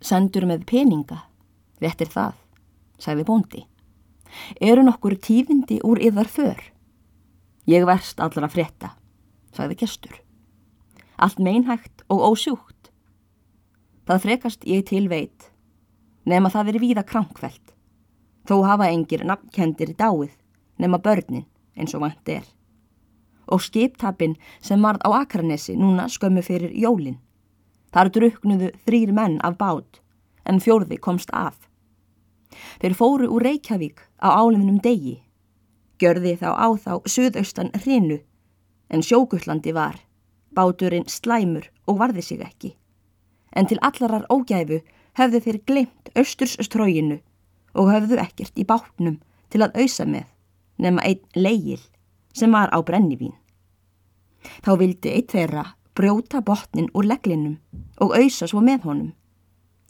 Sendur með peninga, réttir það, sagði bóndi. Eru nokkur tífindi úr yðar för? Ég verst allra frétta, sagði gestur. Allt meinhægt og ósjúkt. Það frekast ég til veit, nema það veri víða krankveld. Þó hafa engir nafnkendir dáið, nema börnin eins og vant er. Og skiptapin sem varð á Akranesi núna skömmu fyrir jólinn. Þar druknuðu þrýr menn af bát, en fjórði komst af. Þeir fóru úr Reykjavík á áliðnum degi. Gjörði þá á þá suðaustan hrinu, en sjógullandi var. Báturinn slæmur og varði sig ekki. En til allarar ógæfu hefðu þeir glemt austurstróginu og höfðu ekkert í bátnum til að auðsa með, nema einn leigil sem var á brennivín. Þá vildi eitt þeirra brjóta botnin úr leglinum og auðsa svo með honum,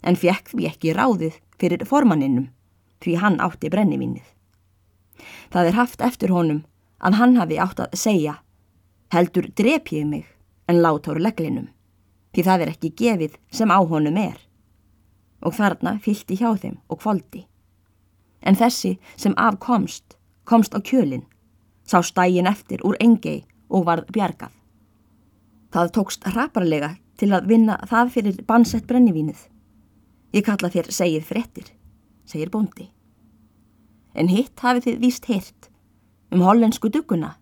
en fekk því ekki ráðið fyrir formanninum því hann átti brennivínið. Það er haft eftir honum að hann hafi átt að segja heldur drep ég mig en lát áru leglinum því það er ekki gefið sem á honum er og þarna fylgti hjá þeim og kvoldi. En þessi sem afkomst komst á kjölinn, sá stægin eftir úr engei og varð bjargað. Það tókst hraparlega til að vinna það fyrir bansett brennivínið. Ég kalla þér segið frettir segir bóndi. En hitt hafið þið víst hirt um hollensku dugguna,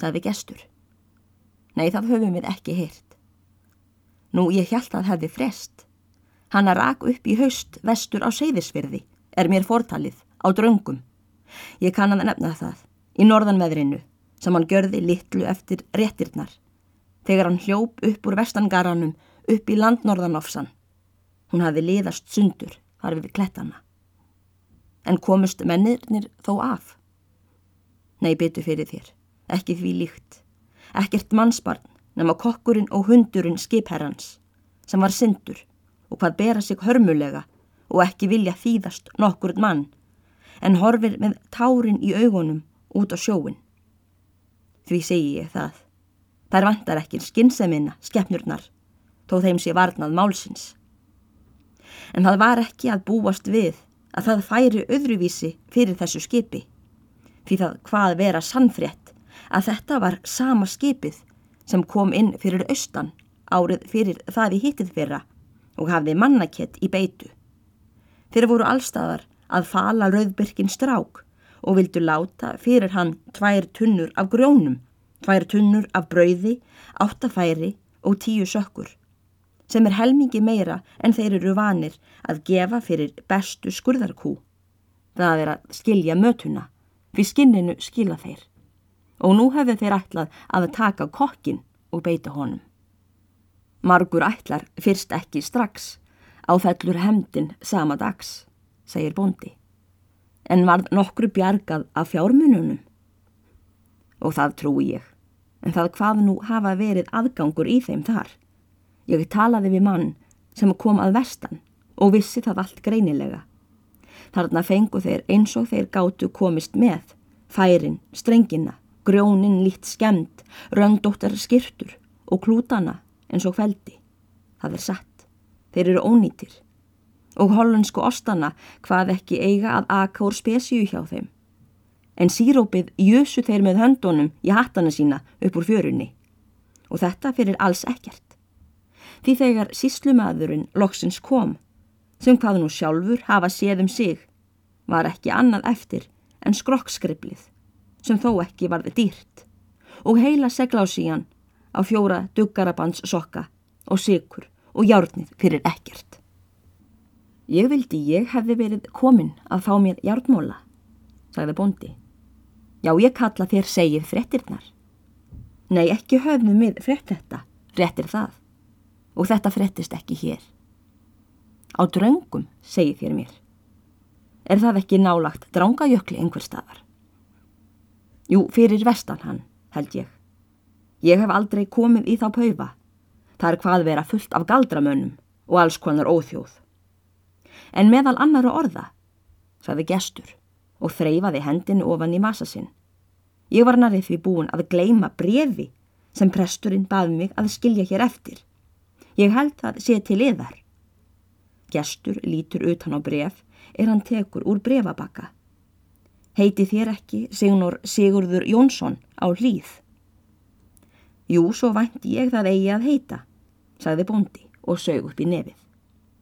sagði gestur. Nei, það höfum við ekki hirt. Nú, ég hjælt að hefði frest. Hanna rak upp í haust vestur á seyðisfyrði, er mér fortalið, á draungum. Ég kann að nefna það, í norðanveðrinu, sem hann görði litlu eftir réttirnar, þegar hann hljóp upp úr vestangaranum upp í landnorðanofsan. Hún hafi liðast sundur, þar við klettana en komust mennirnir þó af. Nei, byttu fyrir þér, ekki því líkt, ekkert mannsbarn nema kokkurinn og hundurinn skipherrans, sem var syndur og hvað bera sig hörmulega og ekki vilja þýðast nokkur mann, en horfir með tárin í augunum út á sjóin. Því segi ég það. Þær vantar ekki skinsemina, skeppnurnar, þó þeim sé varnað málsins. En það var ekki að búast við að það færi öðruvísi fyrir þessu skipi. Því það hvað vera sannfrétt að þetta var sama skipið sem kom inn fyrir austan árið fyrir það í hittið fyrra og hafði mannakett í beitu. Þeir voru allstaðar að fala rauðbyrkin strák og vildu láta fyrir hann tvær tunnur af grjónum, tvær tunnur af brauði, áttafæri og tíu sökkur sem er helmingi meira en þeir eru vanir að gefa fyrir bestu skurðarkú. Það er að skilja mötuna, fyrir skinninu skila þeir. Og nú hefur þeir ætlað að taka kokkin og beita honum. Margur ætlar fyrst ekki strax, áfellur hemdin sama dags, segir bondi. En varð nokkru bjargað af fjármununum. Og það trúi ég, en það hvað nú hafa verið aðgangur í þeim þar. Ég talaði við mann sem kom að vestan og vissi það allt greinilega. Þarna fengu þeir eins og þeir gátu komist með, færin, strengina, grjónin lít skemmt, röngdóttar skirtur og klútana eins og feldi. Það er satt. Þeir eru ónýtir. Og hollensku ostana hvað ekki eiga að aka úr spesíu hjá þeim. En sírópið jösu þeir með höndunum í hattana sína upp úr fjörunni. Og þetta fyrir alls ekkert því þegar síslumadurinn loksins kom, sem hvað nú sjálfur hafa séð um sig, var ekki annað eftir en skrokkskriplið, sem þó ekki varði dýrt, og heila seglásíjan á fjóra duggarabands sokka og sikur og járnið fyrir ekkert. Ég vildi ég hefði verið komin að fá mér járnmóla, sagði bondi. Já, ég kalla þér segið frettirnar. Nei, ekki höfnum við frett þetta, frettir það og þetta frettist ekki hér. Á draungum, segi þér mér. Er það ekki nálagt drangajökli einhver staðar? Jú, fyrir vestan hann, held ég. Ég hef aldrei komið í þá paufa. Það er hvað vera fullt af galdramönnum og alls konar óþjóð. En meðal annara orða, sagði gestur og þreyfaði hendinu ofan í massa sinn. Ég var narið því búin að gleima brefi sem presturinn baði mig að skilja hér eftir. Ég held það sé til yðar. Gestur lítur utan á bref er hann tekur úr brefabakka. Heiti þér ekki Signor Sigurður Jónsson á hlýð? Jú, svo vænt ég það eigi að heita, sagði bondi og sög upp í nefið.